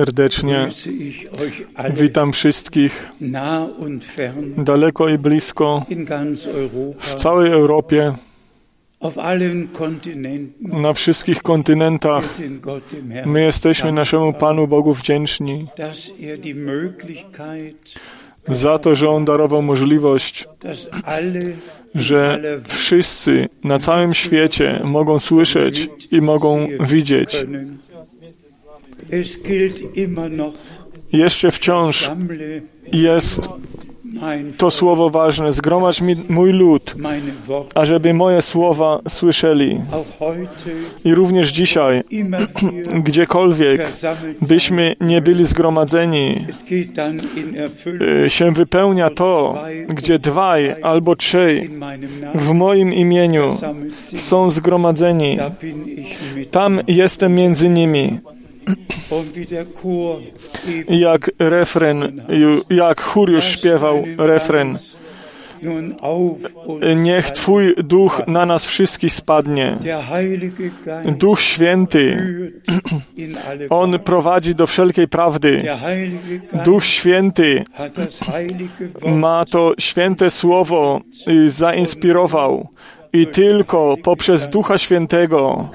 Serdecznie. Witam wszystkich. daleko i blisko. w całej Europie, na wszystkich kontynentach. My jesteśmy naszemu Panu Bogu wdzięczni. Er za to, że On darował możliwość, że wszyscy na całym świecie mogą słyszeć i mogą widzieć. Jeszcze wciąż jest to słowo ważne. Zgromadź mi mój lud, ażeby moje słowa słyszeli. I również dzisiaj, gdziekolwiek byśmy nie byli zgromadzeni, y, się wypełnia to, gdzie dwaj albo trzej w moim imieniu są zgromadzeni. Tam jestem między nimi. Jak refren, jak chór już śpiewał refren. Niech Twój duch na nas wszystkich spadnie. Duch Święty, On prowadzi do wszelkiej prawdy. Duch Święty ma to święte słowo zainspirował i tylko poprzez Ducha Świętego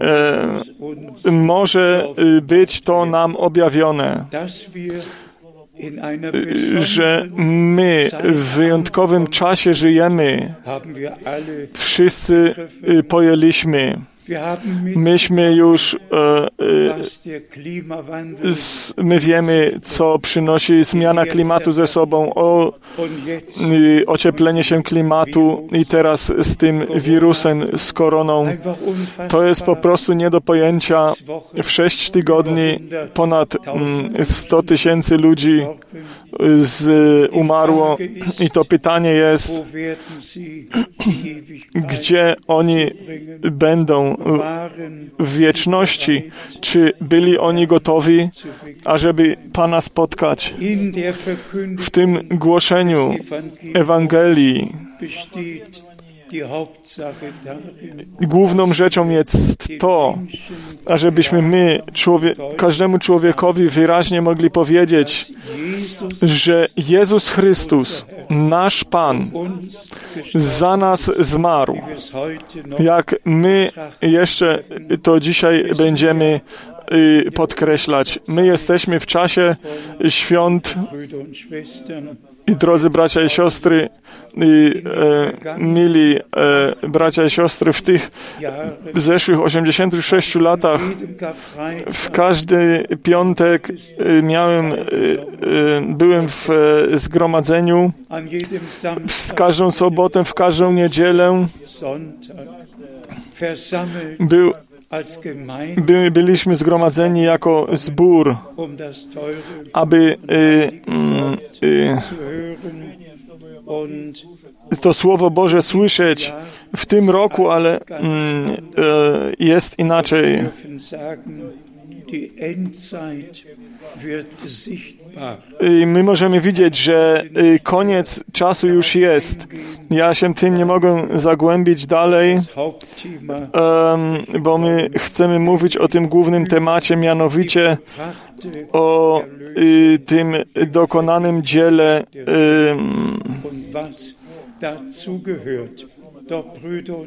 e, może y, być to nam objawione, że my w wyjątkowym czasie żyjemy. Wszyscy y, pojęliśmy. Myśmy już, e, e, my wiemy, co przynosi zmiana klimatu ze sobą, o ocieplenie się klimatu i teraz z tym wirusem, z koroną. To jest po prostu nie do pojęcia. W sześć tygodni ponad mm, 100 tysięcy ludzi z, umarło. I to pytanie jest, gdzie oni będą w wieczności? Czy byli oni gotowi, ażeby Pana spotkać? W tym głoszeniu Ewangelii główną rzeczą jest to, ażebyśmy my, człowie, każdemu człowiekowi wyraźnie mogli powiedzieć, że Jezus Chrystus, nasz Pan, za nas zmarł. Jak my jeszcze to dzisiaj będziemy y, podkreślać. My jesteśmy w czasie świąt i drodzy bracia i siostry, i, e, mili e, bracia i siostry, w tych zeszłych 86 latach w każdy piątek e, miałem, e, e, byłem w e, zgromadzeniu, w każdą sobotę, w każdą niedzielę. Był, by, byliśmy zgromadzeni jako zbór, aby zu hören und to Słowo Boże słyszeć w tym roku, ale mm, e, jest inaczej. dürfen sagen, die Endzeit wird sichtbar. My możemy widzieć, że y, koniec czasu już jest. Ja się tym nie mogę zagłębić dalej, bo my chcemy mówić o tym głównym temacie, mianowicie o y, tym dokonanym dziele,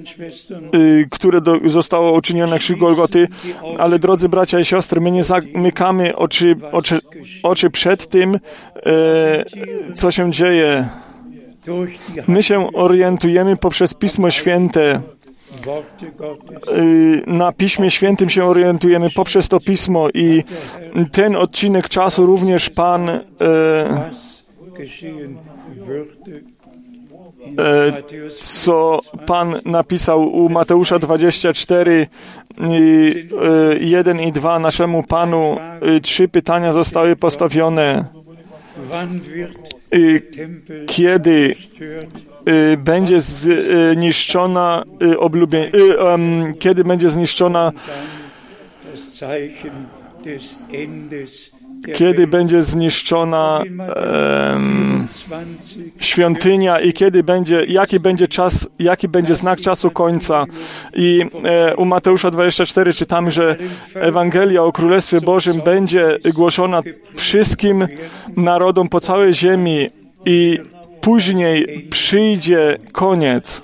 Schwestern, y, które do, zostało uczynione na krzyżu Golgoty. Ale drodzy bracia i siostry, my nie zamykamy oczy, oczy, oczy przed tym, e, co się dzieje. My się orientujemy poprzez Pismo Święte. Y, na Piśmie Świętym się orientujemy poprzez to Pismo i ten odcinek czasu również Pan e, co Pan napisał u Mateusza 24 i, e, 1 i 2 naszemu Panu e, trzy pytania zostały postawione. Kiedy będzie zniszczona oblubie, em, kiedy będzie zniszczona kiedy będzie zniszczona em, świątynia i kiedy będzie, jaki będzie czas, jaki będzie znak czasu końca. I e, u Mateusza 24 czytamy, że Ewangelia o Królestwie Bożym będzie głoszona wszystkim narodom po całej ziemi i później przyjdzie koniec.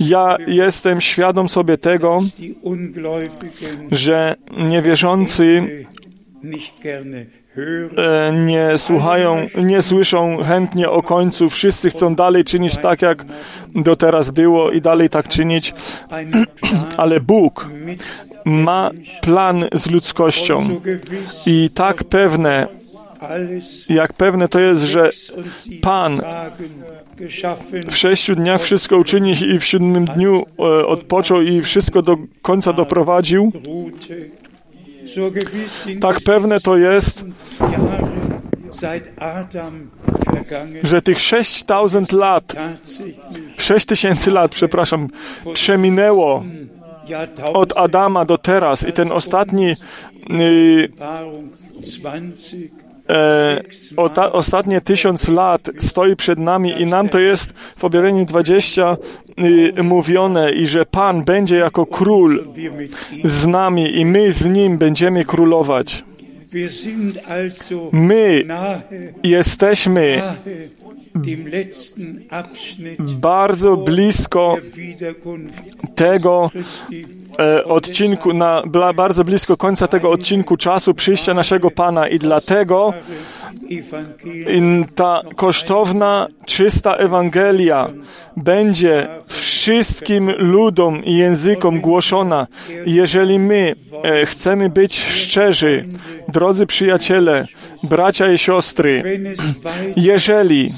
Ja jestem świadom sobie tego, że niewierzący nie słuchają, nie słyszą chętnie o końcu. Wszyscy chcą dalej czynić tak, jak do teraz było i dalej tak czynić. Ale Bóg ma plan z ludzkością i tak pewne, jak pewne to jest, że Pan w sześciu dniach wszystko uczyni i w siódmym dniu e, odpoczął i wszystko do końca doprowadził. Tak pewne to jest, że tych 6000 lat, 6000 lat, przepraszam, przeminęło od Adama do teraz i ten ostatni y, e, ota, ostatnie tysiąc lat stoi przed nami i nam to jest w objawieniu 20 y, mówione i że Pan będzie jako król z nami i my z Nim będziemy królować. My jesteśmy bardzo blisko tego e, odcinku, na, bardzo blisko końca tego odcinku czasu przyjścia naszego Pana i dlatego ta kosztowna, czysta Ewangelia będzie wszystkim ludom i językom głoszona. Jeżeli my e, chcemy być szczerzy, drodzy przyjaciele, bracia i siostry, jeżeli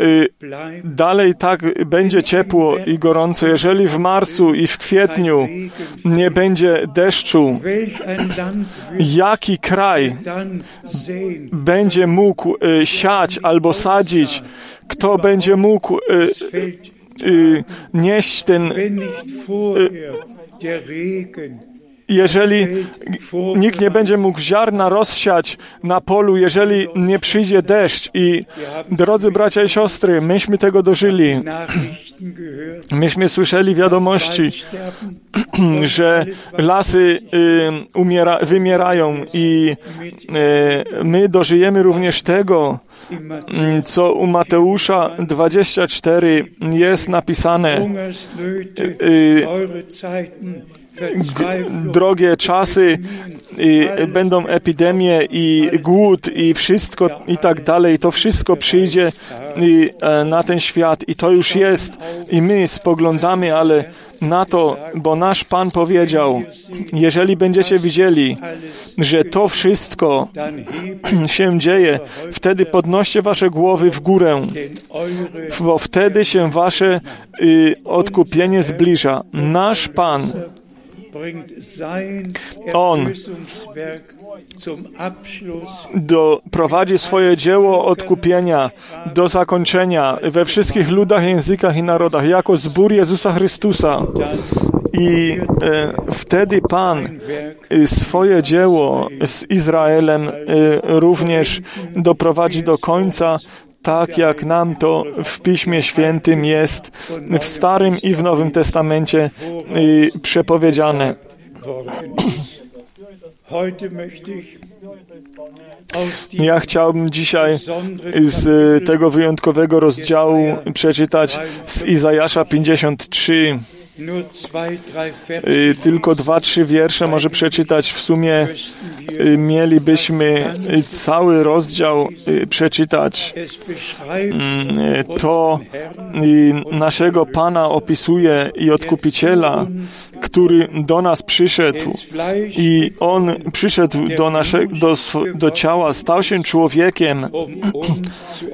y, dalej tak będzie ciepło i gorąco, jeżeli w marcu i w kwietniu nie będzie deszczu, jaki kraj będzie mógł y, siać albo sadzić, kto będzie mógł y, nieść ten. Y, jeżeli nikt nie będzie mógł ziarna rozsiać na polu, jeżeli nie przyjdzie deszcz. I drodzy bracia i siostry, myśmy tego dożyli. Myśmy słyszeli wiadomości, że lasy y, umiera, wymierają i y, my dożyjemy również tego, co u Mateusza 24 jest napisane. Drogie czasy, i będą epidemie i głód i wszystko i tak dalej. To wszystko przyjdzie i, e, na ten świat i to już jest i my spoglądamy, ale na to, bo nasz Pan powiedział, jeżeli będziecie widzieli, że to wszystko się dzieje, wtedy podnoście wasze głowy w górę, bo wtedy się wasze y, odkupienie zbliża. Nasz Pan on doprowadzi swoje dzieło odkupienia do zakończenia we wszystkich ludach, językach i narodach jako zbór Jezusa Chrystusa. I e, wtedy Pan e, swoje dzieło z Izraelem e, również doprowadzi do końca, tak jak nam to w Piśmie Świętym jest w Starym i w Nowym Testamencie y, przepowiedziane. Ja chciałbym dzisiaj z tego wyjątkowego rozdziału przeczytać z Izajasza 53. Y, tylko dwa, trzy wiersze może przeczytać. W sumie y, mielibyśmy y, cały rozdział przeczytać. Mm, to naszego Pana opisuje i odkupiciela, który do nas przyszedł i On przyszedł do, nasze, do, do ciała, stał się człowiekiem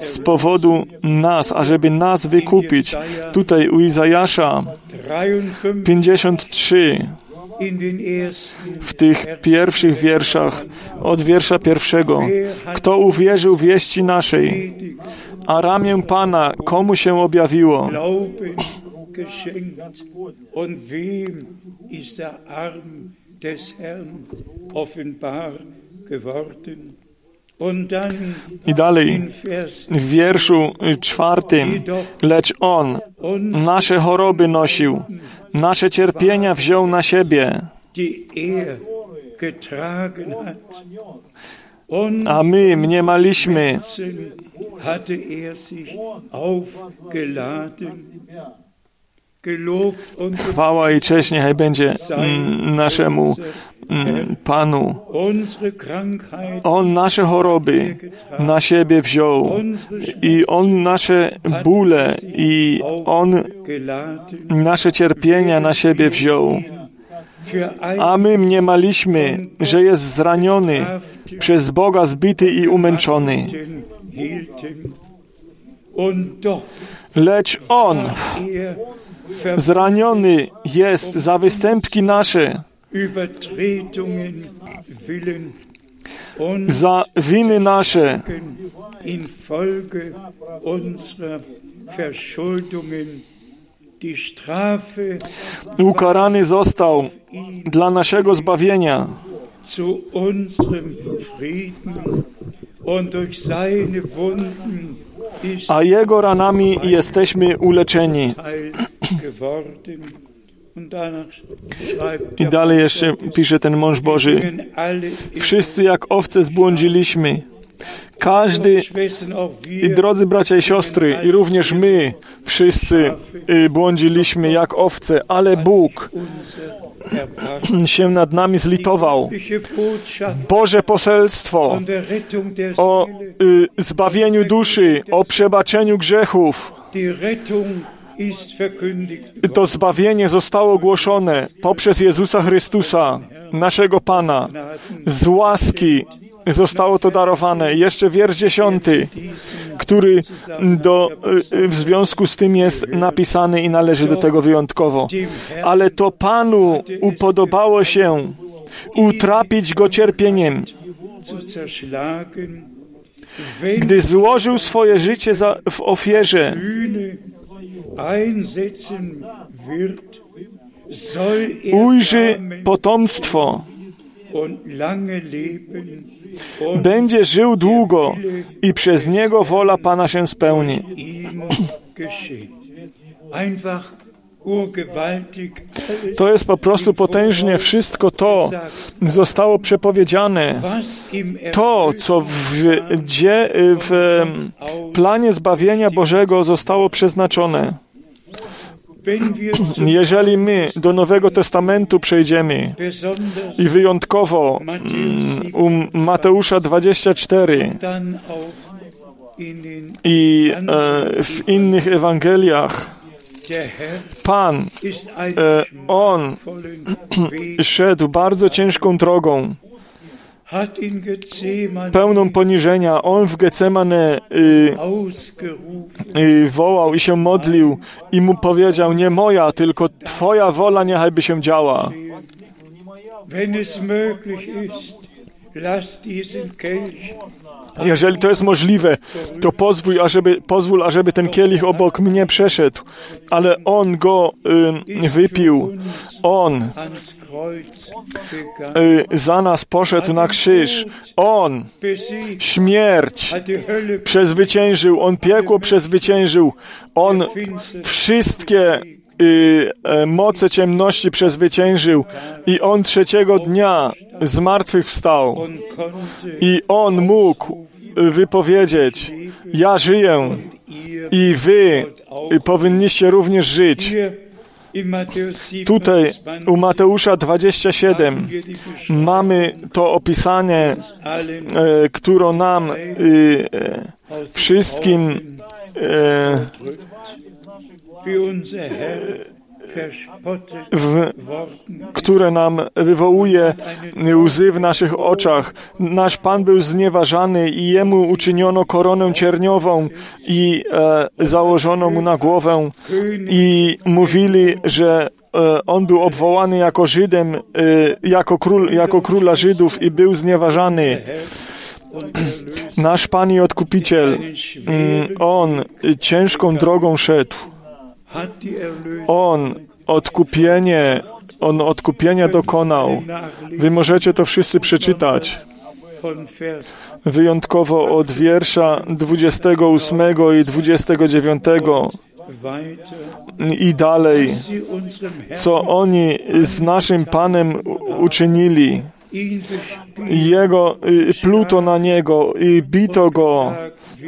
z powodu nas, ażeby nas wykupić. Tutaj u Izajasza 53 w tych pierwszych wierszach, od wiersza pierwszego. Kto uwierzył wieści naszej, a ramię Pana komu się objawiło? Geworden. Und dann I dalej in Vers w wierszu czwartym, lecz On nasze choroby nosił, nasze cierpienia wziął na siebie, die er getragen hat. Und a my mniemaliśmy, hatte er sich aufgeladen. Chwała i cześć niechaj będzie naszemu Panu. On nasze choroby na siebie wziął i On nasze bóle i On nasze cierpienia na siebie wziął. A my mniemaliśmy, że jest zraniony, przez Boga zbity i umęczony. Lecz On zraniony jest za występki nasze, za winy nasze, ukarany został dla naszego zbawienia, a Jego ranami jesteśmy uleczeni. I dalej jeszcze pisze ten mąż Boży. Wszyscy jak owce zbłądziliśmy. Każdy, drodzy bracia i siostry, i również my wszyscy y, błądziliśmy jak owce, ale Bóg się nad nami zlitował. Boże poselstwo o y, zbawieniu duszy, o przebaczeniu grzechów. To zbawienie zostało ogłoszone poprzez Jezusa Chrystusa, naszego Pana. Z łaski zostało to darowane. Jeszcze wiersz dziesiąty, który do, y, w związku z tym jest napisany i należy do tego wyjątkowo. Ale to Panu upodobało się utrapić go cierpieniem, gdy złożył swoje życie za, w ofierze. Er Ujrzy potomstwo, będzie żył długo i przez niego wola Pana się spełni. To jest po prostu potężnie wszystko to zostało przepowiedziane. To, co w, dzie, w planie zbawienia Bożego zostało przeznaczone. Jeżeli my do Nowego Testamentu przejdziemy i wyjątkowo mm, u Mateusza 24 dann auch in den i e, w innych Ewangeliach, Pan, e, On szedł bardzo ciężką drogą, pełną poniżenia. On w Getsemane y, y, wołał i się modlił i mu powiedział, nie moja, tylko Twoja wola niechaj by się działa. Jeżeli to jest możliwe, to pozwól, ażeby, pozwól, ażeby ten kielich obok mnie przeszedł. Ale on go y, wypił. On y, za nas poszedł na krzyż. On śmierć przezwyciężył, on piekło przezwyciężył, on wszystkie y, e, moce ciemności przezwyciężył i on trzeciego dnia z martwych wstał i on mógł wypowiedzieć: Ja żyję i wy powinniście również żyć. Tutaj 27 u Mateusza 27 wir die Beschreibung mamy to opisanie, e, które nam e, aus wszystkim e, w, które nam wywołuje łzy w naszych oczach. Nasz Pan był znieważany i jemu uczyniono koronę cierniową i e, założono mu na głowę i mówili, że e, on był obwołany jako Żydem, e, jako, król, jako króla Żydów i był znieważany. Nasz Pan i Odkupiciel, mm, On ciężką drogą szedł. On odkupienie, on odkupienia dokonał. Wy możecie to wszyscy przeczytać. wyjątkowo od wiersza 28 i 29 weiter, i dalej, co oni z naszym Panem uczynili. Jego pluto na niego i bito go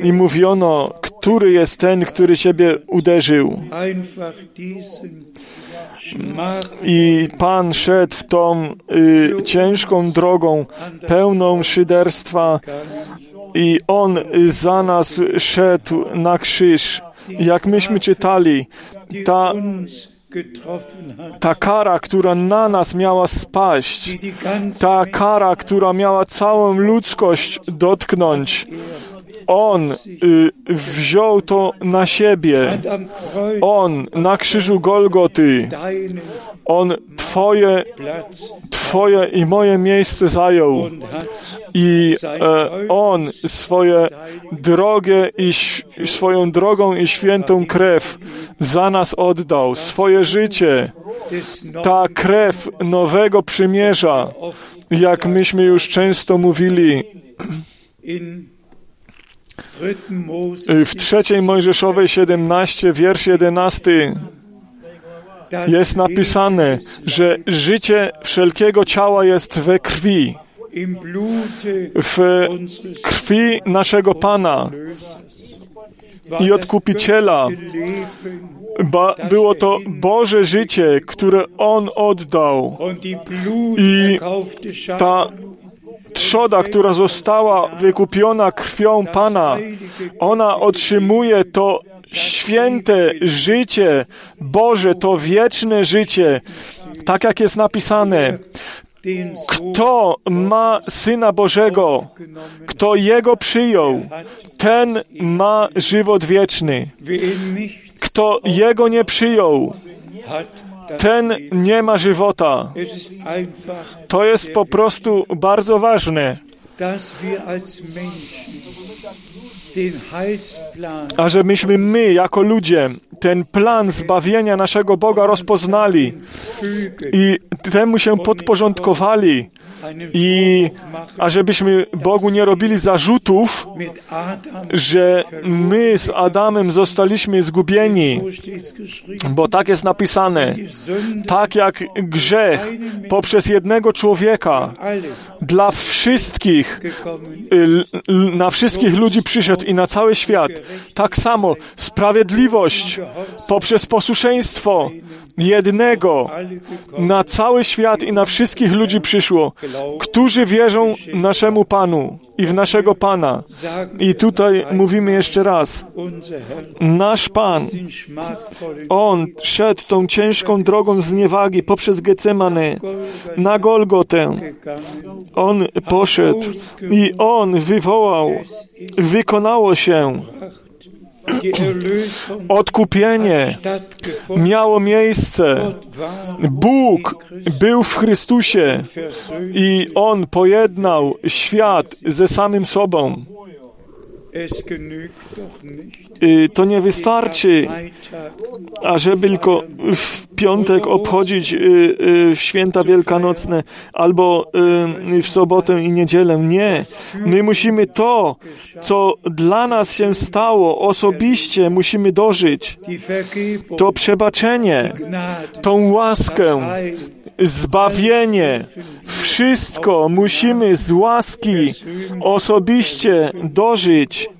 i mówiono, który jest ten, który ciebie uderzył. I Pan szedł tą y, ciężką drogą, pełną szyderstwa i On y, za nas szedł na krzyż. Jak myśmy czytali, ta, ta kara, która na nas miała spaść, ta kara, która miała całą ludzkość dotknąć, On y, wziął to na siebie. On na krzyżu Golgoty, On Twoje, twoje i moje miejsce zajął. I e, On swoje drogie i swoją drogą i świętą krew za nas oddał, swoje życie. Ta krew nowego przymierza, jak myśmy już często mówili, in 3. Mose w trzeciej Mojżeszowej 17, wiersz 11 das jest napisane, że życie wszelkiego ciała jest we krwi, w krwi naszego Pana i Odkupiciela. Ba, było to Boże życie, które On oddał. I Ta trzoda, która została wykupiona krwią Pana, ona otrzymuje to święte życie Boże, to wieczne życie, tak jak jest napisane. Kto ma Syna Bożego, kto Jego przyjął, ten ma żywot wieczny. Kto Jego nie przyjął, ten nie ma żywota. To jest po prostu bardzo ważne, a żebyśmy my, jako ludzie, ten plan zbawienia naszego Boga rozpoznali i temu się podporządkowali i Vorwurf machen a żebyśmy Bogu nie robili zarzutów, że my z Adamem zostaliśmy zgubieni, bo tak jest napisane. Tak jak grzech poprzez jednego człowieka dla wszystkich l- na wszystkich ludzi przyszedł i na cały świat. Tak samo sprawiedliwość poprzez posłuszeństwo jednego na cały świat i na wszystkich ludzi przyszło, którzy wierzą naszemu Panu i w naszego Pana. I tutaj mówimy jeszcze raz, nasz Pan, On szedł tą ciężką drogą zniewagi poprzez Getsemane na Golgotę. On poszedł i On wywołał, wykonało się, odkupienie miało miejsce. Bóg był w Chrystusie i On pojednał świat ze samym sobą. To nie wystarczy, ażeby tylko w piątek obchodzić y, y, święta wielkanocne albo y, w sobotę i niedzielę. Nie. My musimy to, co dla nas się stało, osobiście musimy dożyć. To przebaczenie, tą łaskę, zbawienie, wszystko musimy z łaski osobiście dożyć.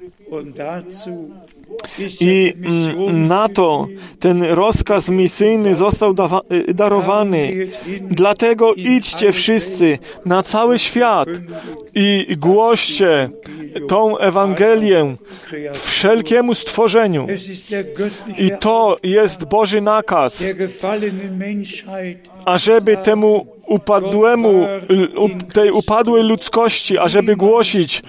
I mm, na to ten rozkaz misyjny został y, darowany. Dlatego idźcie wszyscy na cały świat i głoście tą Ewangelię wszelkiemu stworzeniu. I to jest Boży nakaz, ażeby temu upadłemu, tej upadłej ludzkości, ażeby głosić,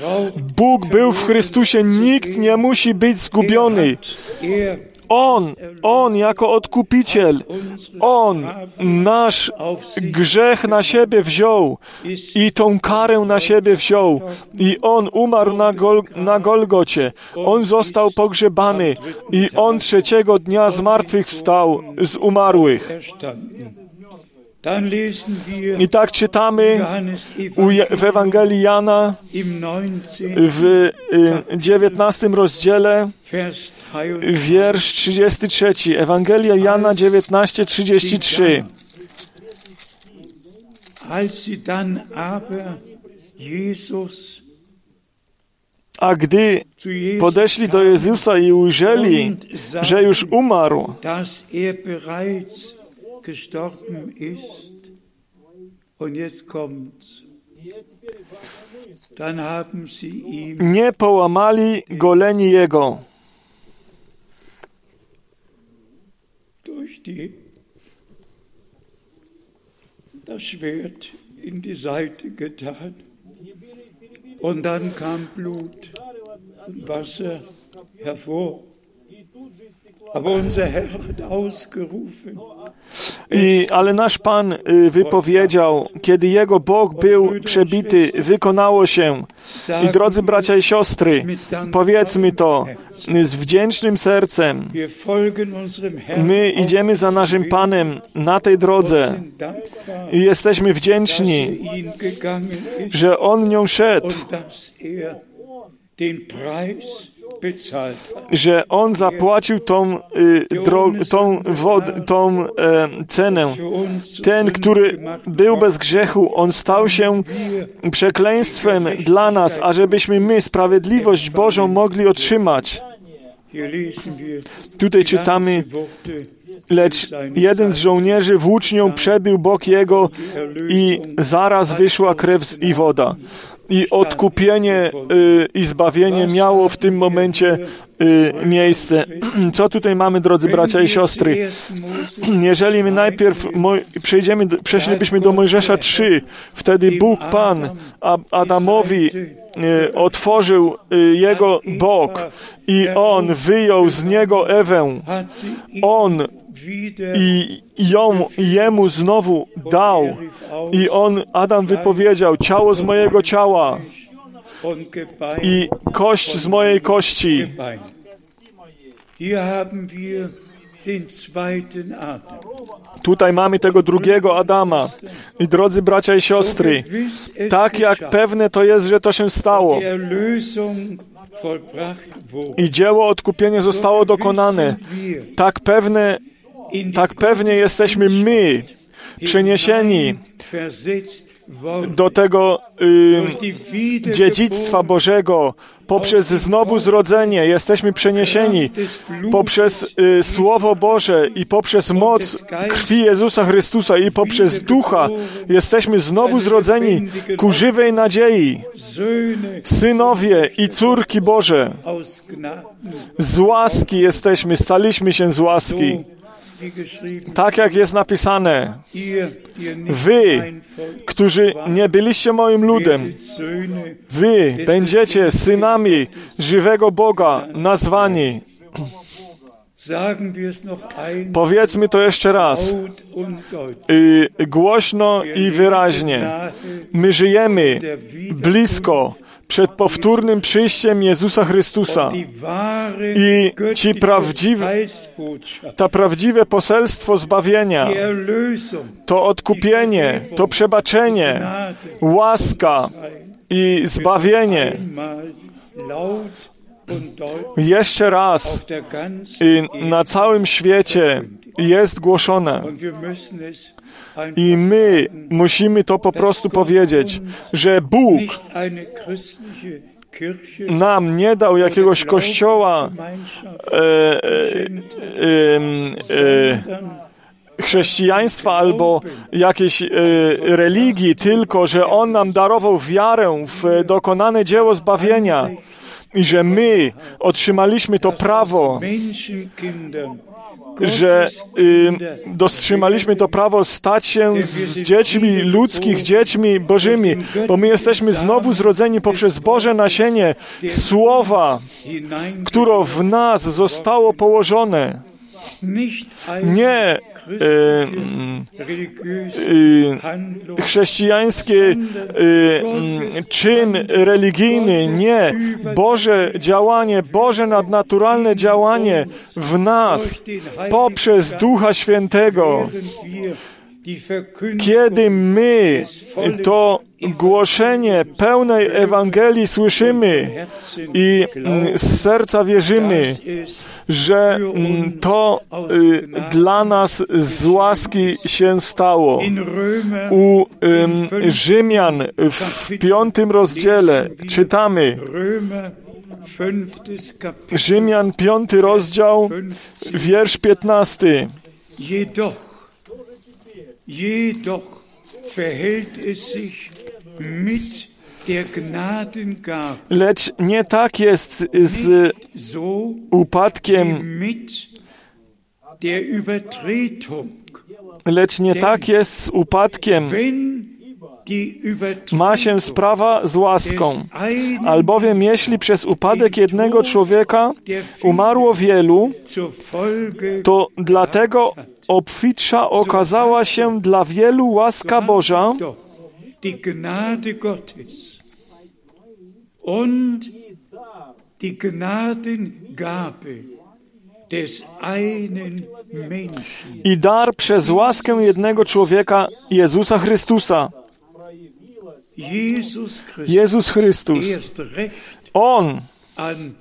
Bóg był w Chrystusie, nikt nie musi być zgubiony. Er On, On jako odkupiciel, On nasz grzech na siebie wziął i tą karę na siebie wziął i On umarł na, Gol, na Golgocie. On został pogrzebany i On trzeciego dnia z martwych wstał z umarłych. I tak czytamy w Ewangelii Jana im 19. w y, 19 rozdziale, Vers 23. wiersz 33. Ewangelia Jana 19, 33. Als sie dann aber Jesus A gdy podeszli do Jezusa i ujrzeli, że już umarł, gestorben ist. Und jetzt kommt's. Dann haben sie ihm nie połamali goleni jego. durch die das Schwert in die Seite getan. Und dann kam Blut und Wasser hervor. Aber unser Herr hat ausgerufen, I, ale nasz Pan y, wypowiedział, kiedy jego bok był przebity, wykonało się. I drodzy bracia i siostry, powiedzmy to z wdzięcznym sercem. My idziemy za naszym Panem na tej drodze i jesteśmy wdzięczni, że On nią szedł, że On zapłacił tą, y, dro, tą, wod, tą e, cenę. Ten, który był bez grzechu, on stał się przekleństwem dla nas, ażebyśmy my sprawiedliwość Bożą mogli otrzymać. Tutaj czytamy, lecz jeden z żołnierzy włócznią przebił bok jego i zaraz wyszła krew i woda. I odkupienie y, i zbawienie miało w tym momencie y, miejsce. Co tutaj mamy, drodzy bracia i siostry? Jeżeli my najpierw przejdziemy, przeszlibyśmy do Mojżesza 3, wtedy Bóg Pan Adamowi e, otworzył jego bok i on wyjął z niego Ewę. On i ją jemu znowu dał. I on, Adam wypowiedział, ciało z mojego ciała. I kość z mojej kości. Tutaj mamy tego drugiego Adama. I drodzy bracia i siostry, tak jak pewne to jest, że to się stało. I dzieło odkupienia zostało dokonane, tak pewne, tak pewnie jesteśmy my przeniesieni do tego y, dziedzictwa Bożego poprzez znowu zrodzenie. Jesteśmy przeniesieni poprzez y, Słowo Boże i poprzez moc krwi Jezusa Chrystusa i poprzez Ducha. Jesteśmy znowu zrodzeni ku żywej nadziei. Synowie i córki Boże. Z łaski jesteśmy, staliśmy się z łaski. Tak jak jest napisane, Wy, którzy nie byliście moim ludem, wy będziecie synami żywego Boga nazwani. Powiedzmy to jeszcze raz, głośno i wyraźnie. My żyjemy blisko przed powtórnym przyjściem Jezusa Chrystusa. I ci prawdziwe- To prawdziwe poselstwo zbawienia, to odkupienie, to przebaczenie, łaska i zbawienie. Jeszcze raz Erde. na całym świecie jest głoszone. I my musimy to po prostu powiedzieć, że Bóg nam nie dał jakiegoś kościoła e, e, e, chrześcijaństwa albo jakiejś e, religii, tylko że On nam darował wiarę w dokonane dzieło zbawienia że my otrzymaliśmy to prawo, że y, dostrzymaliśmy to prawo stać się z dziećmi ludzkich, dziećmi bożymi, bo my jesteśmy znowu zrodzeni poprzez Boże nasienie Słowa, które w nas zostało położone. Nie y, y, chrześcijański y, mm, czyn religijny, nie. Boże działanie, Boże nadnaturalne działanie w nas poprzez Ducha Świętego. Kiedy my to głoszenie pełnej Ewangelii słyszymy i z serca wierzymy, że mm, to y, dla nas z łaski się stało. U ym, Rzymian w piątym rozdziale czytamy Rzymian piąty rozdział, wiersz piętnasty. Jedoch, verhält es sich mit Lecz nie tak jest z upadkiem, lecz nie tak jest z upadkiem. Ma się sprawa z łaską. Albowiem jeśli przez upadek jednego człowieka umarło wielu, to dlatego obfitsza okazała się dla wielu łaska Boża, und die Gnadengabe des einen Menschen. i dar przez łaskę jednego człowieka, Jezusa Chrystusa. Jesus Christus Jezus Chrystus. On an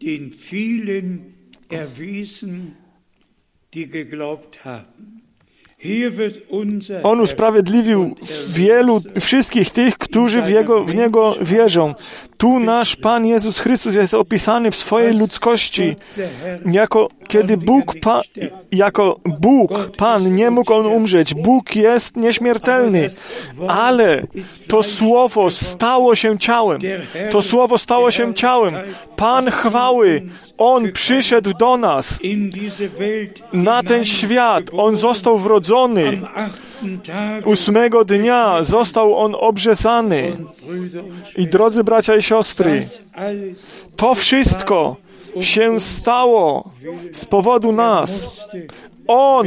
den vielen erwiesen, die geglaubt haben. On usprawiedliwił wielu, wszystkich tych, którzy w, jego, w Niego wierzą. Tu nasz Pan Jezus Chrystus jest opisany w swojej ludzkości. Jako kiedy Bóg, pa, jako Bóg, Pan, nie mógł on umrzeć. Bóg jest nieśmiertelny, ale to Słowo stało się ciałem. To Słowo stało się ciałem. Pan chwały, On przyszedł do nas na ten świat. On został wrodzony. Ósmego dnia został On obrzezany. I drodzy bracia i siostry, to wszystko się stało z powodu nas. On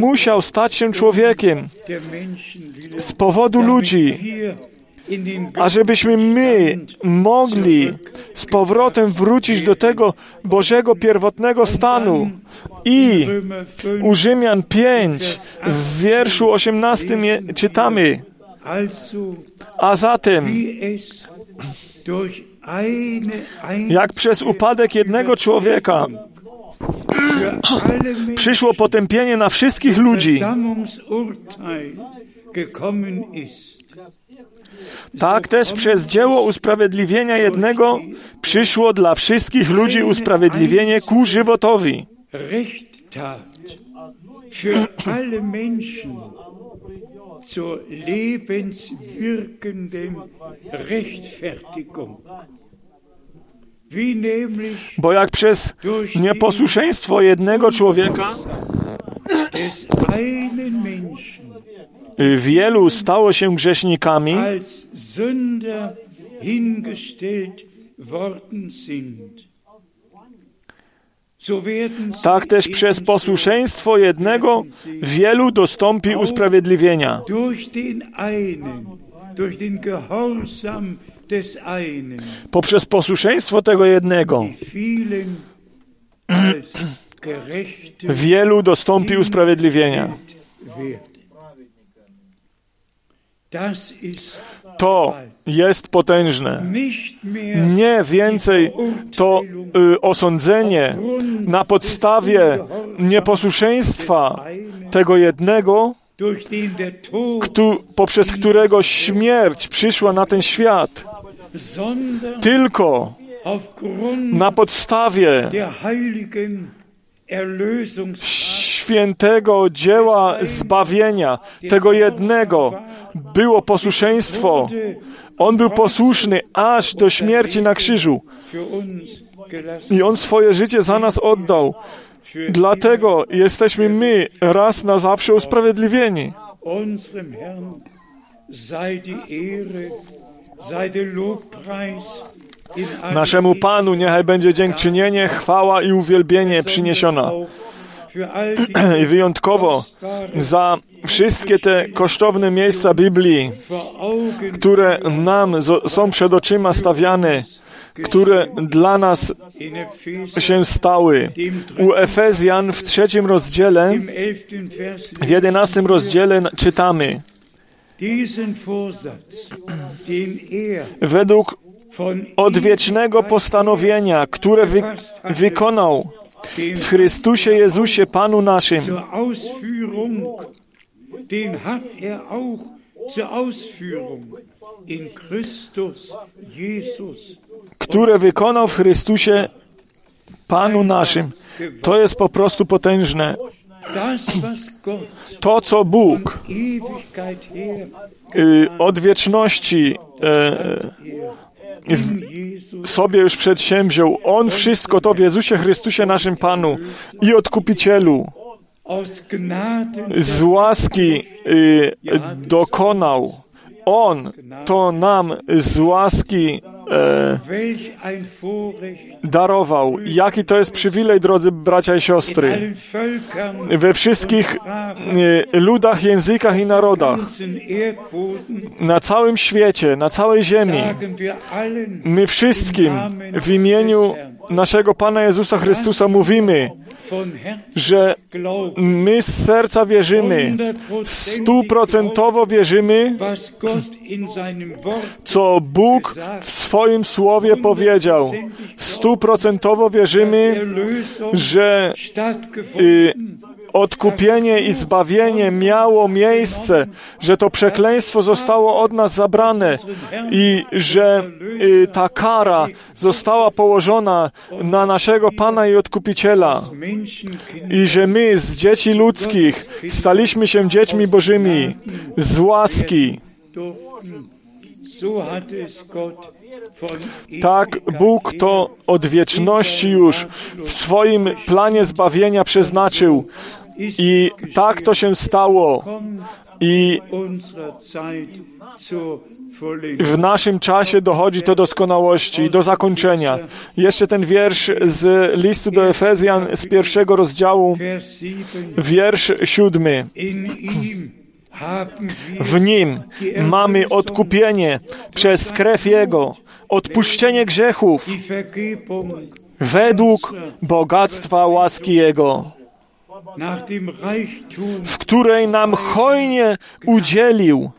musiał stać się człowiekiem z powodu ludzi, ażebyśmy my mogli z powrotem wrócić do tego Bożego pierwotnego stanu. I Römer 5 u Rzymian 5 w wierszu 18 je- czytamy, a zatem jak przez upadek jednego człowieka przyszło potępienie na wszystkich ludzi, tak też przez dzieło usprawiedliwienia jednego przyszło dla wszystkich ludzi usprawiedliwienie ku żywotowi. Zur lebenswirkenden Rechtfertigung. Bo jak przez nieposłuszeństwo jednego człowieka wielu stało się grzesznikami, als Sünder hingestellt worden sind, tak też przez posłuszeństwo jednego wielu dostąpi usprawiedliwienia. Poprzez posłuszeństwo tego jednego wielu dostąpi usprawiedliwienia. To jest potężne. Nie więcej to y, osądzenie na podstawie nieposłuszeństwa tego jednego, ktu, poprzez którego śmierć przyszła na ten świat, tylko na podstawie świętego dzieła zbawienia, tego jednego, było posłuszeństwo. On był posłuszny aż do śmierci na krzyżu i on swoje życie za nas oddał. Dlatego jesteśmy my raz na zawsze usprawiedliwieni. Naszemu Panu niechaj będzie dziękczynienie, chwała i uwielbienie przyniesiona. I wyjątkowo za wszystkie te kosztowne miejsca Biblii, które nam są przed oczyma stawiane, które dla nas się stały. U Efezjan w trzecim rozdziale, w jedenastym rozdziale czytamy, według odwiecznego postanowienia, które wy, wykonał w Chrystusie Jezusie Panu naszym, er które wykonał w Chrystusie Panu naszym. To jest po prostu potężne. To, co Bóg y, od wieczności sobie już przedsięwziął, On wszystko to w Jezusie Chrystusie naszym Panu i Odkupicielu z łaski y, dokonał. On to nam z łaski e, darował. Jaki to jest przywilej, drodzy bracia i siostry. We wszystkich e, ludach, językach i narodach, na całym świecie, na całej ziemi, my wszystkim w imieniu naszego Pana Jezusa Chrystusa mówimy, że my z serca wierzymy, stuprocentowo wierzymy, co Bóg w swoim słowie powiedział. Stuprocentowo wierzymy, że y, odkupienie i zbawienie miało miejsce, że to przekleństwo zostało od nas zabrane i że y, ta kara została położona na naszego Pana i Odkupiciela i że my z dzieci ludzkich staliśmy się dziećmi Bożymi z łaski. Tak Bóg to od wieczności już w swoim planie zbawienia przeznaczył i tak to się stało. I w naszym czasie dochodzi to doskonałości, do zakończenia. Jeszcze ten wiersz z listu do Efezjan z pierwszego rozdziału, Vers 7. wiersz siódmy. W nim mamy odkupienie przez krew Jego, odpuszczenie grzechów według bogactwa łaski Jego, w której nam hojnie udzielił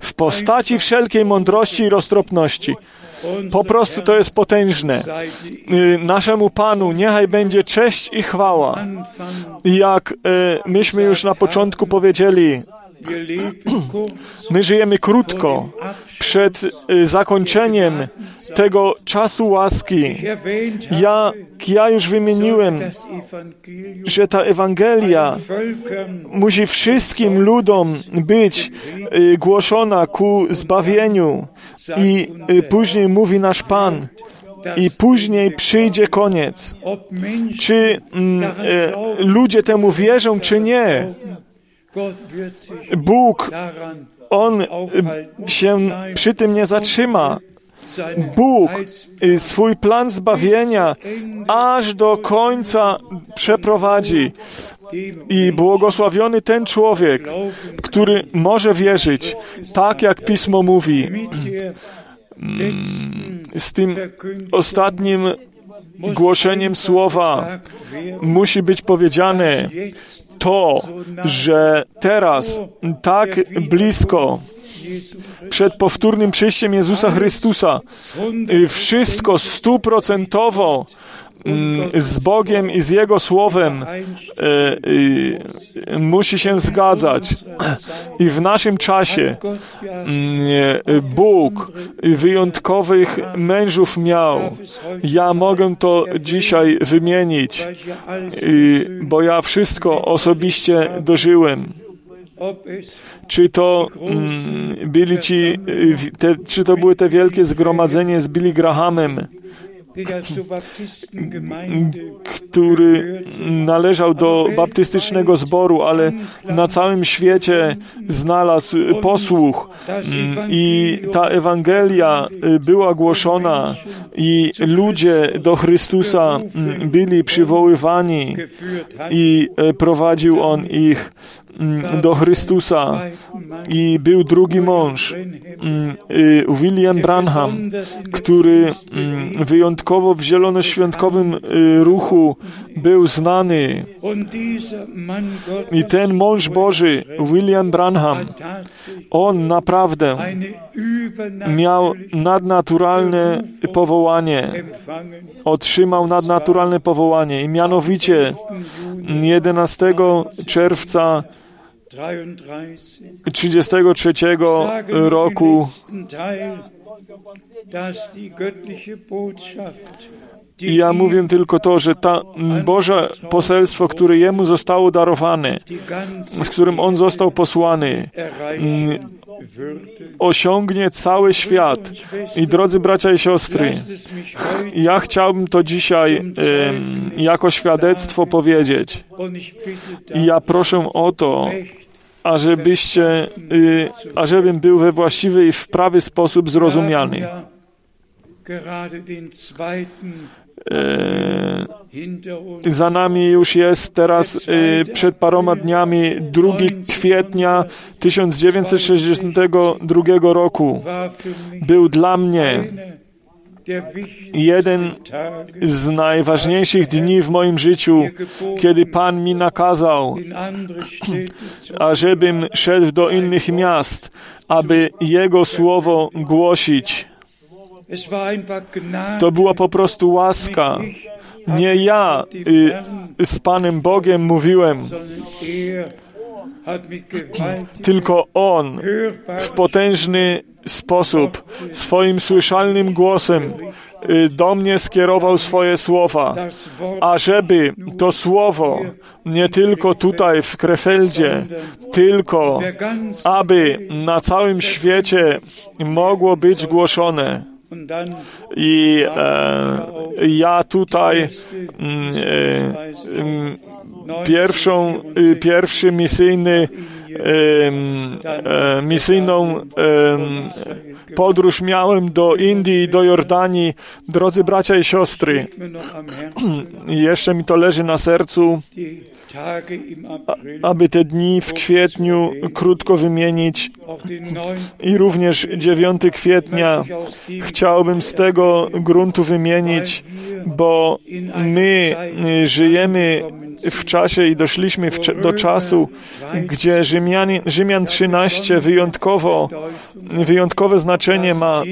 w postaci wszelkiej mądrości i roztropności. Po prostu to jest potężne. Y, Naszemu Panu niechaj będzie cześć i chwała. Jak y, myśmy już na początku powiedzieli, my żyjemy krótko przed y, zakończeniem tego czasu łaski. Ja, ja już wymieniłem, że ta Ewangelia musi wszystkim ludom być y, głoszona ku zbawieniu. I y, później mówi nasz Pan, i później przyjdzie koniec. Czy e, ludzie temu wierzą, czy nie? Bóg, On y, się przy tym nie zatrzyma. Bóg swój plan zbawienia aż do końca przeprowadzi. I błogosławiony ten człowiek, który może wierzyć, tak jak Pismo mówi, z tym ostatnim głoszeniem słowa werden, musi być powiedziane to, że teraz tak blisko przed powtórnym przyjściem Jezusa Chrystusa wszystko stuprocentowo z Bogiem i z Jego Słowem y, y, musi się zgadzać. I w naszym czasie mm, Bóg wyjątkowych mężów miał. Ja mogę to dzisiaj wymienić, bo ja wszystko osobiście dożyłem. Czy to mm, byli ci, y, te, czy to były te wielkie zgromadzenie z Billy Grahamem, który należał do baptystycznego zboru, ale na całym świecie znalazł posłuch. mm, i ta Ewangelia y, była głoszona i ludzie do Chrystusa mm, byli przywoływani i e, prowadził On ich mm, do Chrystusa. I był drugi mąż, William Branham, który mm, wyjątkowo w zielonoświątkowym y, ruchu był znany. I ten mąż Boży, William Branham, on naprawdę miał nadnaturalne powołanie, otrzymał nadnaturalne powołanie i mianowicie 11 czerwca 33 33 sagen wir im roku I ja mówię tylko to, że ta Boże poselstwo, które jemu zostało darowane, z którym on został posłany, würde. osiągnie cały świat. I drodzy bracia i siostry, ja chciałbym to dzisiaj em, jako świadectwo powiedzieć. I ja proszę o to, ażebyście, y, ażebym był we właściwy i w prawy sposób zrozumiany. E, uns. Za nami już jest teraz y, przed paroma dniami 2 kwietnia 1962 roku. Był dla mnie jeden z najważniejszych dni w moim życiu, kiedy Pan mi nakazał, ażebym szedł do innych miast, aby Jego słowo głosić. To była po prostu łaska. Nie ja y, z Panem Bogiem mówiłem, tylko On w potężny sposób, swoim słyszalnym głosem y, do mnie skierował swoje słowa, ażeby to słowo nie tylko tutaj w Krefeldzie, tylko aby na całym świecie mogło być głoszone. I e, ja tutaj e, pierwszą, y, pierwszy misyjny, e, misyjną podróż miałem do Indii i do Jordanii. Drodzy bracia i siostry, i jeszcze mi to leży na sercu, aby te dni w kwietniu krótko wymienić auch den 9. i również 9 kwietnia chciałbym z tego gruntu wymienić, bo my żyjemy w czasie i doszliśmy do czasu, gdzie Rzymianie, Rzymian 13 wyjątkowo, wyjątkowe znaczenie ma,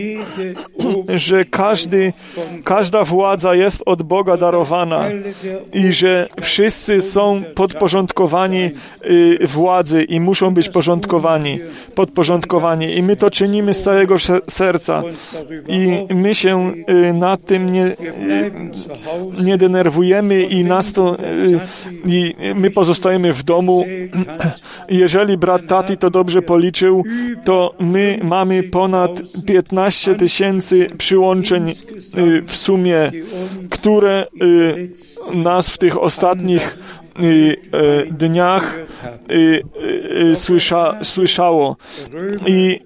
że każdy, każda władza jest od Boga darowana i że wszyscy są podporządkowani y, władzy i muszą być porządkowani, podporządkowani. I my to czynimy z całego se- serca. I my się y, nad tym nie, y, nie denerwujemy i nas to, i my pozostajemy w domu. Jeżeli brat Tati to dobrze policzył, to my mamy ponad 15 tysięcy przyłączeń y, w sumie, które y, nas w tych ostatnich y, e, dniach y, y, słysza, słyszało. I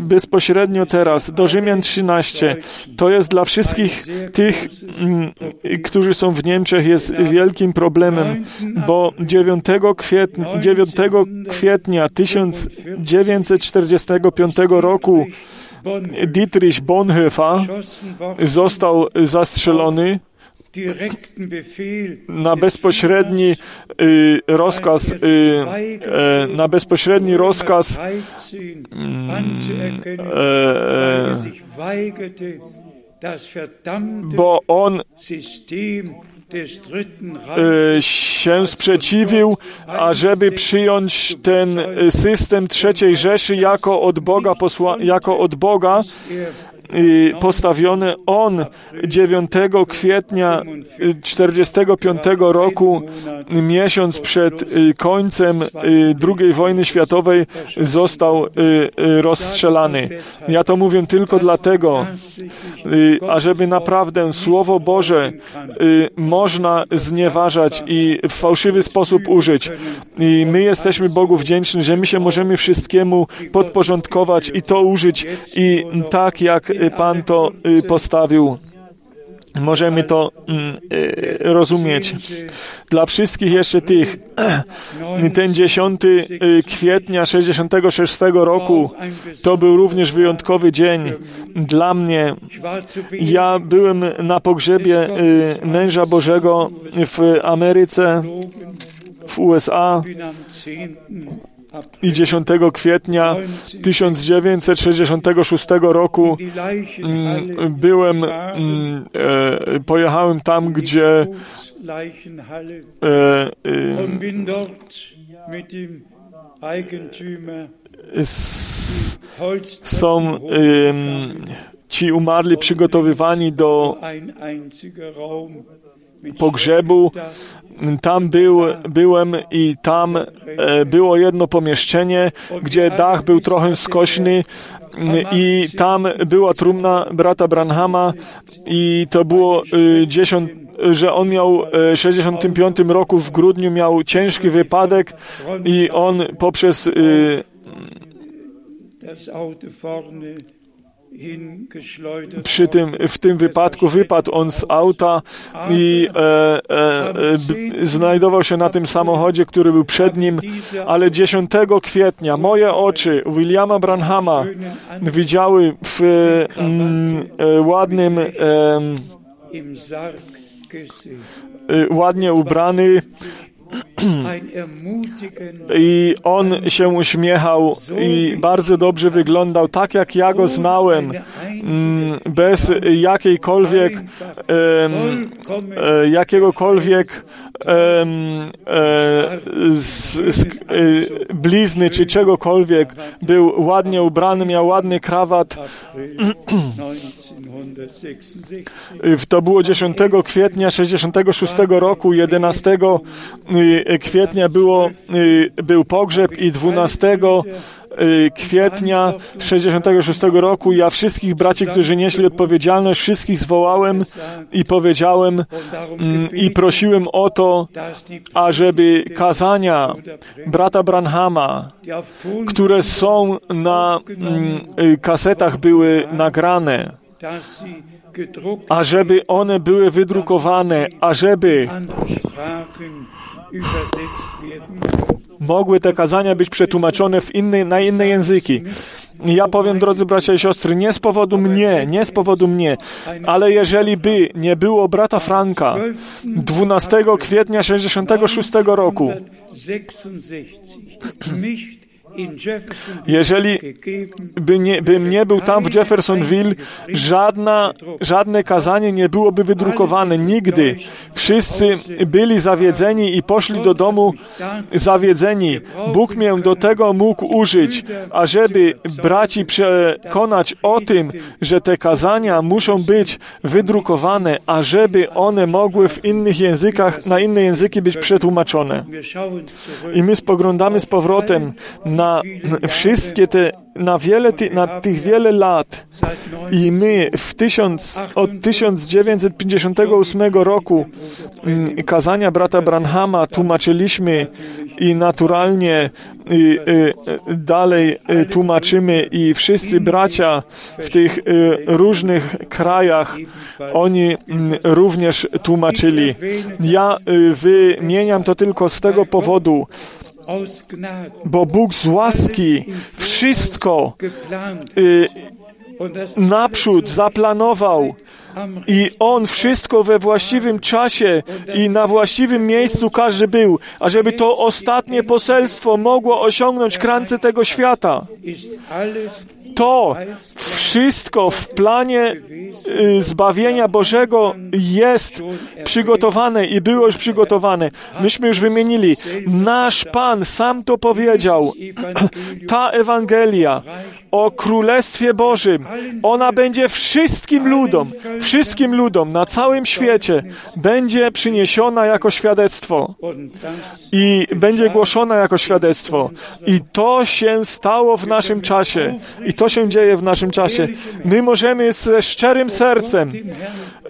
bezpośrednio teraz do Rzymian 13 to jest dla wszystkich tych, mm, którzy są w Niemczech, jest wielkim problemem, bo 9 kwietnia, 9 kwietnia 1945 roku Dietrich Bonhoeffer został zastrzelony na bezpośredni y, rozkaz, y, e, na bezpośredni rozkaz 13 anzuerkennen, e, e, er bo on się sprzeciwił, ażeby przyjąć ten system trzeciej Rzeszy jako od Boga, posła, jako od Boga y, postawione. On 9 kwietnia y, 45 roku, miesiąc przed y, końcem y, II wojny światowej, został y, y, rozstrzelany. Ja to mówię tylko dlatego, y, ażeby naprawdę Słowo Boże y, można znieważać i w fałszywy sposób użyć. I my jesteśmy Bogu wdzięczni, że my się możemy wszystkiemu podporządkować i to użyć i tak, jak y, Pan to y, postawił. Możemy to mm, y, rozumieć. Dla wszystkich jeszcze tych, ten 10 y, kwietnia 66 roku to był również wyjątkowy dzień dla mnie. Ja byłem na pogrzebie y, męża Bożego w Ameryce, w USA i 10 kwietnia 1966 roku mm, byłem, mm, e, pojechałem tam, gdzie e, e, są em, ci umarli przygotowywani do pogrzebu. Tam był, byłem i tam e, było jedno pomieszczenie, gdzie dach był trochę skośny i tam była trumna brata Branhama i to było e, 10 że on miał e, w 65 roku w grudniu miał ciężki wypadek i on poprzez przy tym, w tym wypadku wypadł on z auta i e, e, e, znajdował się na tym samochodzie, który był przed nim, ale 10 kwietnia moje oczy Williama Branhama widziały w mm, e, ładnym, e, ładnie ubrany i on się uśmiechał i bardzo dobrze wyglądał, tak jak ja go znałem, mm, bez jakiejkolwiek e, jakiegokolwiek z, z, e, blizny czy czegokolwiek. Był ładnie ubrany, miał ładny krawat. April 1966. W- To było 10 kwietnia 66 roku, 11 y, kwietnia było, był pogrzeb i 12 y, kwietnia 66 roku. Ja wszystkich braci, którzy nieśli odpowiedzialność, wszystkich zwołałem i powiedziałem mm, i prosiłem o to, ażeby kazania brata Branhama, które są na mm, y, kasetach były nagrane, ażeby one były wydrukowane, ażeby mogły te kazania być przetłumaczone w inne, na inne języki. Ja powiem, drodzy bracia i siostry, nie z powodu mnie, nie z powodu mnie, ale jeżeli by nie było brata Franka 12 kwietnia 66 roku, 1966 nicht in Jeffersonville jeżeli by nie, bym nie był tam w Jeffersonville, żadna, żadne kazanie nie byłoby wydrukowane nigdy. Wszyscy byli zawiedzeni i poszli do domu zawiedzeni. Bóg mnie do tego mógł użyć, ażeby braci przekonać o tym, że te kazania muszą być wydrukowane, ażeby one mogły w innych językach, na inne języki być przetłumaczone. I my spoglądamy z powrotem na wszystkie te, na wiele, na tych wiele lat. I my w tysiąc, od 1958 roku mm, kazania brata Branhama tłumaczyliśmy i naturalnie y, y, dalej y, tłumaczymy i wszyscy bracia w tych różnych krajach, oni mm, również tłumaczyli. Ja wymieniam to tylko z tego powodu, bo Bóg z łaski wszystko y, naprzód zaplanował i On wszystko we właściwym czasie i na właściwym miejscu każdy był, ażeby to ostatnie poselstwo mogło osiągnąć krańce tego świata. To Wszystko w planie y, zbawienia Bożego jest przygotowane i było już przygotowane. Myśmy już wymienili. Nasz Pan sam to powiedział. Ta Ewangelia o Królestwie Bożym, ona będzie wszystkim ludom, wszystkim ludom na całym świecie będzie przyniesiona jako świadectwo i będzie głoszona jako świadectwo. I to się stało w naszym czasie. I to się dzieje w naszym czasie. My możemy ze szczerym sercem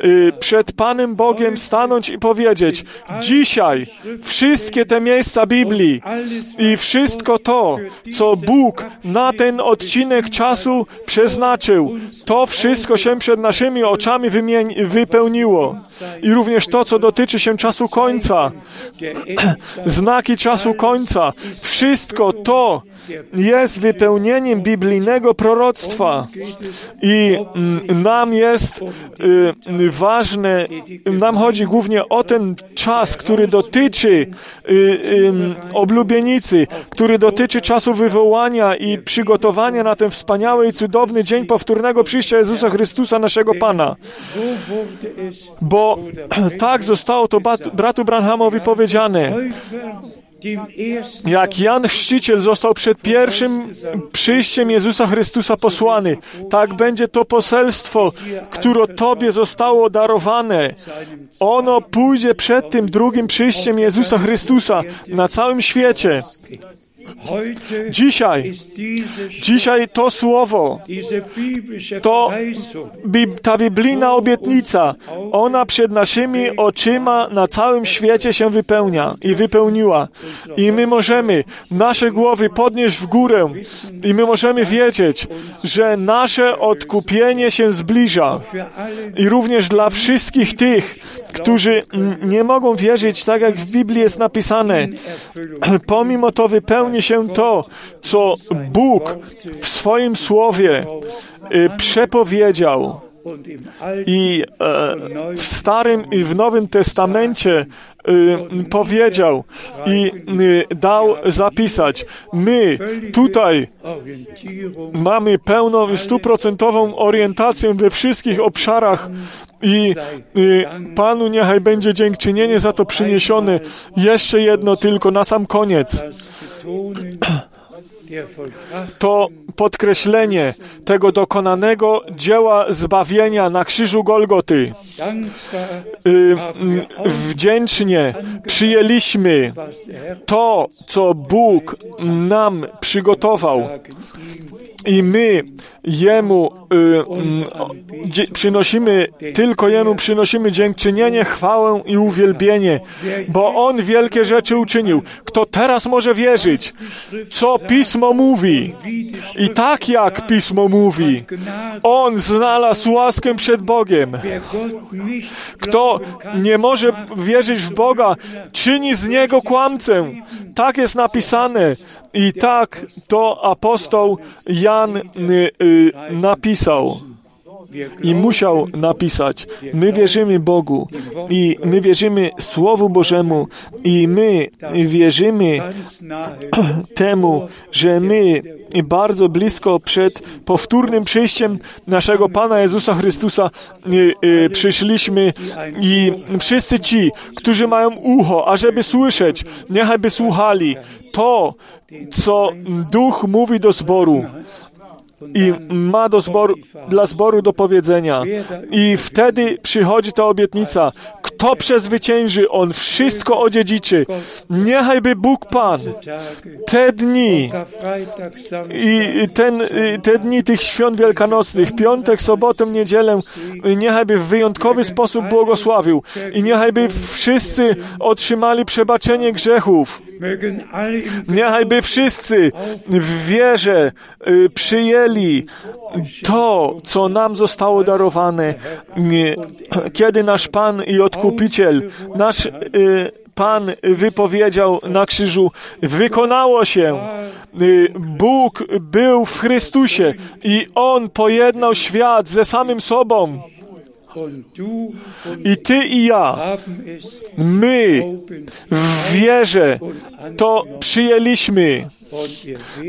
y, przed Panem Bogiem stanąć i powiedzieć: Dzisiaj wszystkie te miejsca Biblii i wszystko to, co Bóg na ten odcinek czasu przeznaczył, to wszystko się przed naszymi oczami wypełniło. I również to, co dotyczy się czasu końca, znaki czasu końca, wszystko to jest wypełnieniem biblijnego proroctwa. I mm, nam jest y, ważne, nam chodzi głównie o ten czas, który dotyczy y, y, oblubienicy, który dotyczy czasu wywołania i przygotowania na ten wspaniały i cudowny dzień powtórnego przyjścia Jezusa Chrystusa, naszego Pana. Bo tak zostało to bratu Branhamowi powiedziane. Jak Jan Chrzciciel został przed pierwszym przyjściem Jezusa Chrystusa posłany, tak będzie to poselstwo, które Tobie zostało darowane. Ono pójdzie przed tym drugim przyjściem Jezusa Chrystusa na całym świecie. Dzisiaj, dzisiaj to słowo, to ta biblijna obietnica, ona przed naszymi oczyma na całym świecie się wypełnia i wypełniła. I my możemy nasze głowy podnieść w górę i my możemy wiedzieć, że nasze odkupienie się zbliża. I również dla wszystkich tych, którzy nie mogą wierzyć tak, jak w Biblii jest napisane, pomimo to wypełni się to, co Bóg w swoim słowie y, przepowiedział. I e, w Starym i w Nowym Testamencie y, powiedział i y, dał zapisać. My tutaj mamy pełną, stuprocentową orientację we wszystkich obszarach i y, Panu niechaj będzie dziękczynienie za to przyniesione. Jeszcze jedno tylko na sam koniec to podkreślenie tego dokonanego dzieła zbawienia na krzyżu Golgoty. Y, wdzięcznie przyjęliśmy to, co Bóg nam przygotował i my Jemu y, y, przynosimy, tylko Jemu przynosimy dziękczynienie, chwałę i uwielbienie, bo On wielkie rzeczy uczynił. Kto teraz może wierzyć, co Pismo mówi i tak jak Pismo mówi, On znalazł łaskę przed Bogiem. Kto nie może wierzyć w Boga, czyni z Niego kłamcę. Tak jest napisane. I tak to apostoł Jan y, y, napisał i musiał napisać. My wierzymy Bogu i my wierzymy Słowu Bożemu i my wierzymy temu, że my bardzo blisko przed powtórnym przyjściem naszego Pana Jezusa Chrystusa y, przyszliśmy i wszyscy ci, którzy mają ucho, ażeby słyszeć, niechaj by słuchali to, co Duch mówi do zboru i ma do zboru, dla zboru do powiedzenia. I wtedy przychodzi ta obietnica. Kto przezwycięży, on wszystko odziedziczy. Niechaj Bóg Pan te dni i ten, te dni tych świąt wielkanocnych, piątek, sobotę, niedzielę, niechaj by w wyjątkowy sposób błogosławił i niechaj by wszyscy otrzymali przebaczenie grzechów. Niechaj by wszyscy w wierze y, przyjęli to, co nam zostało darowane, kiedy nasz Pan i Odkupiciel, nasz y, Pan wypowiedział na krzyżu, wykonało się. Y, Bóg był w Chrystusie i On pojednał świat ze samym sobą. I ty i ja, my w wierze to przyjęliśmy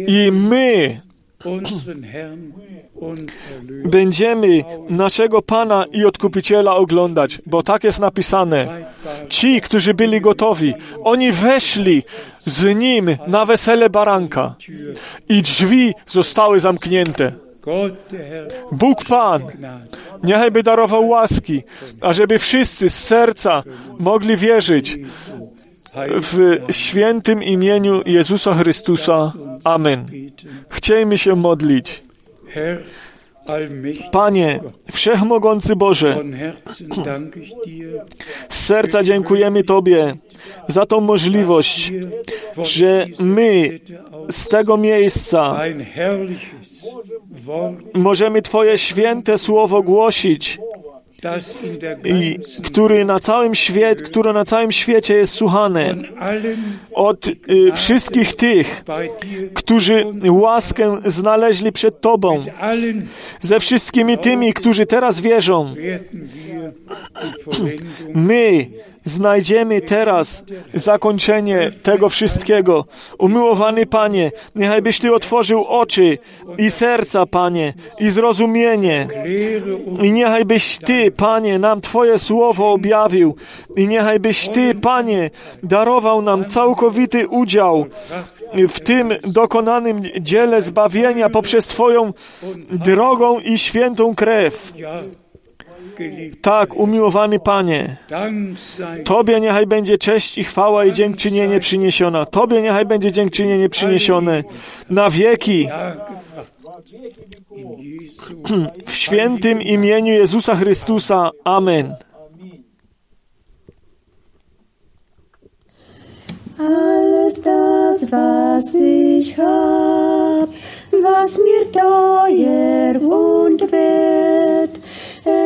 i my będziemy naszego Pana i Odkupiciela oglądać, bo tak jest napisane. Ci, którzy byli gotowi, oni weszli z Nim na wesele baranka i drzwi zostały zamknięte. Bóg Pan, niechaj by darował łaski, ażeby wszyscy z serca mogli wierzyć w świętym imieniu Jezusa Chrystusa. Amen. Chciejmy się modlić. Panie, Wszechmogący Boże, z serca dziękujemy Tobie za tą możliwość, że my z tego miejsca możemy Twoje święte słowo głosić, i który na całym świecie, które na całym świecie jest słuchane. Od y, wszystkich tych, którzy łaskę znaleźli przed Tobą, ze wszystkimi tymi, którzy teraz wierzą. My znajdziemy teraz zakończenie tego wszystkiego. Umiłowany Panie, niechaj byś Ty otworzył oczy i serca, Panie, i zrozumienie. I niechaj byś Ty, Panie, nam Twoje słowo objawił. I niechaj byś Ty, Panie, darował nam całkowity udział w tym dokonanym dziele zbawienia poprzez Twoją drogą i świętą krew. Tak, umiłowany Panie, Tobie niechaj będzie cześć i chwała i dziękczynienie przyniesiona. Tobie niechaj będzie dziękczynienie przyniesione na wieki w świętym imieniu Jezusa Chrystusa. Amen. Alles das, was ich hab, was mir teuer und wert,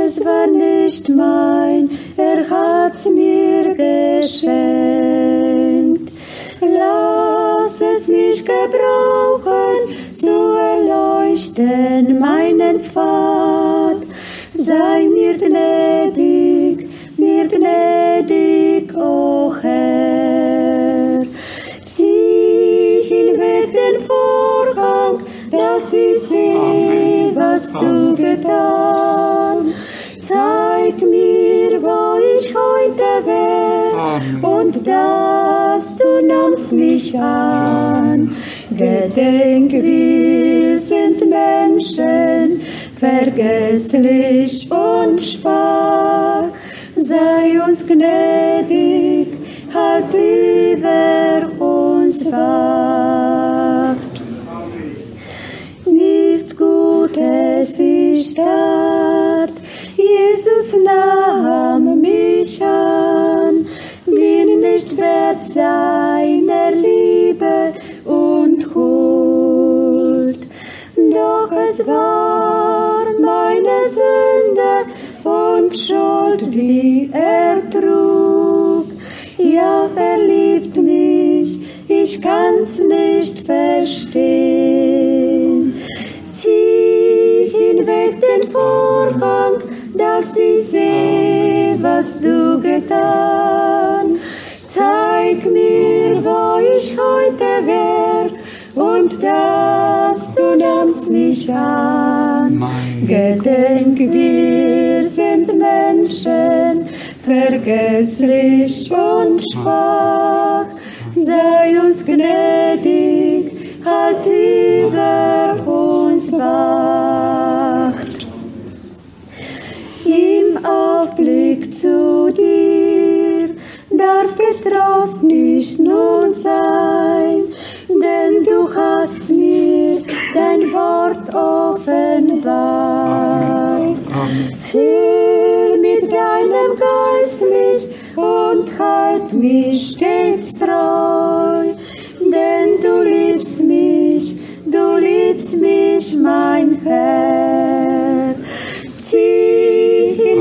es war nicht mein, er hat's mir geschenkt. Lass es mich gebrauchen, zu erleuchten meinen Pfad. Sei mir gnädig, mir gnädig, o Herr. Zieh hinweg den Vorhang, dass ich sehe, was du getan. Zeig mir, wo ich heute wär, und dass du nahmst mich an. Gedenk, wir sind Menschen, vergesslich und schwach. Sei uns gnädig, halt über uns wacht. Nichts Gutes ich tat, Jesus nahm mich an, bin nicht wert seiner Liebe und Huld. Doch es war meine Sünde und Schuld, wie er trug. Ja, er liebt mich, ich kann's nicht verstehen. Zieh hinweg den Vorhang, dass ich seh, was du getan. Zeig mir, wo ich heute wär, und dass du nahmst mich an. Gedenk, wir sind Menschen, vergesslich und schwach. Sei uns gnädig, halt über uns wacht. Zu dir darf Trost nicht nun sein, denn du hast mir dein Wort offenbart. Füll mit deinem Geist mich und halt mich stets treu, denn du liebst mich, du liebst mich, mein Herr. Zieh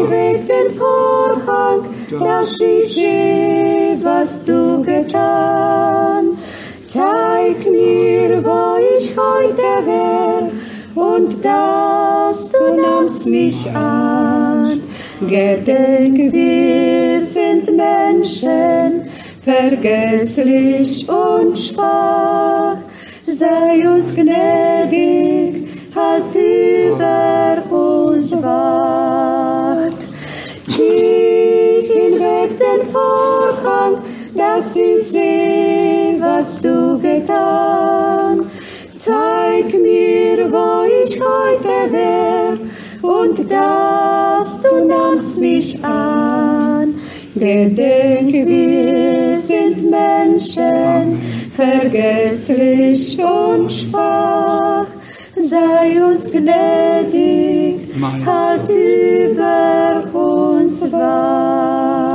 hinweg den Vorhang, dass ich seh, was du getan. Zeig mir, wo ich heute wär, und dass du nahmst mich an. Gedenk, wir sind Menschen, vergesslich und schwach. sei uns gnädig, halt über uns wacht. Zieh hinweg den Vorhang, dass ich sehe, was du getan. Zeig mir, wo ich heute wär, und dass du nahmst mich an. Gedenk, wir sind Menschen, vergesslich und schwach sei uns gnädig, halt über uns wahr.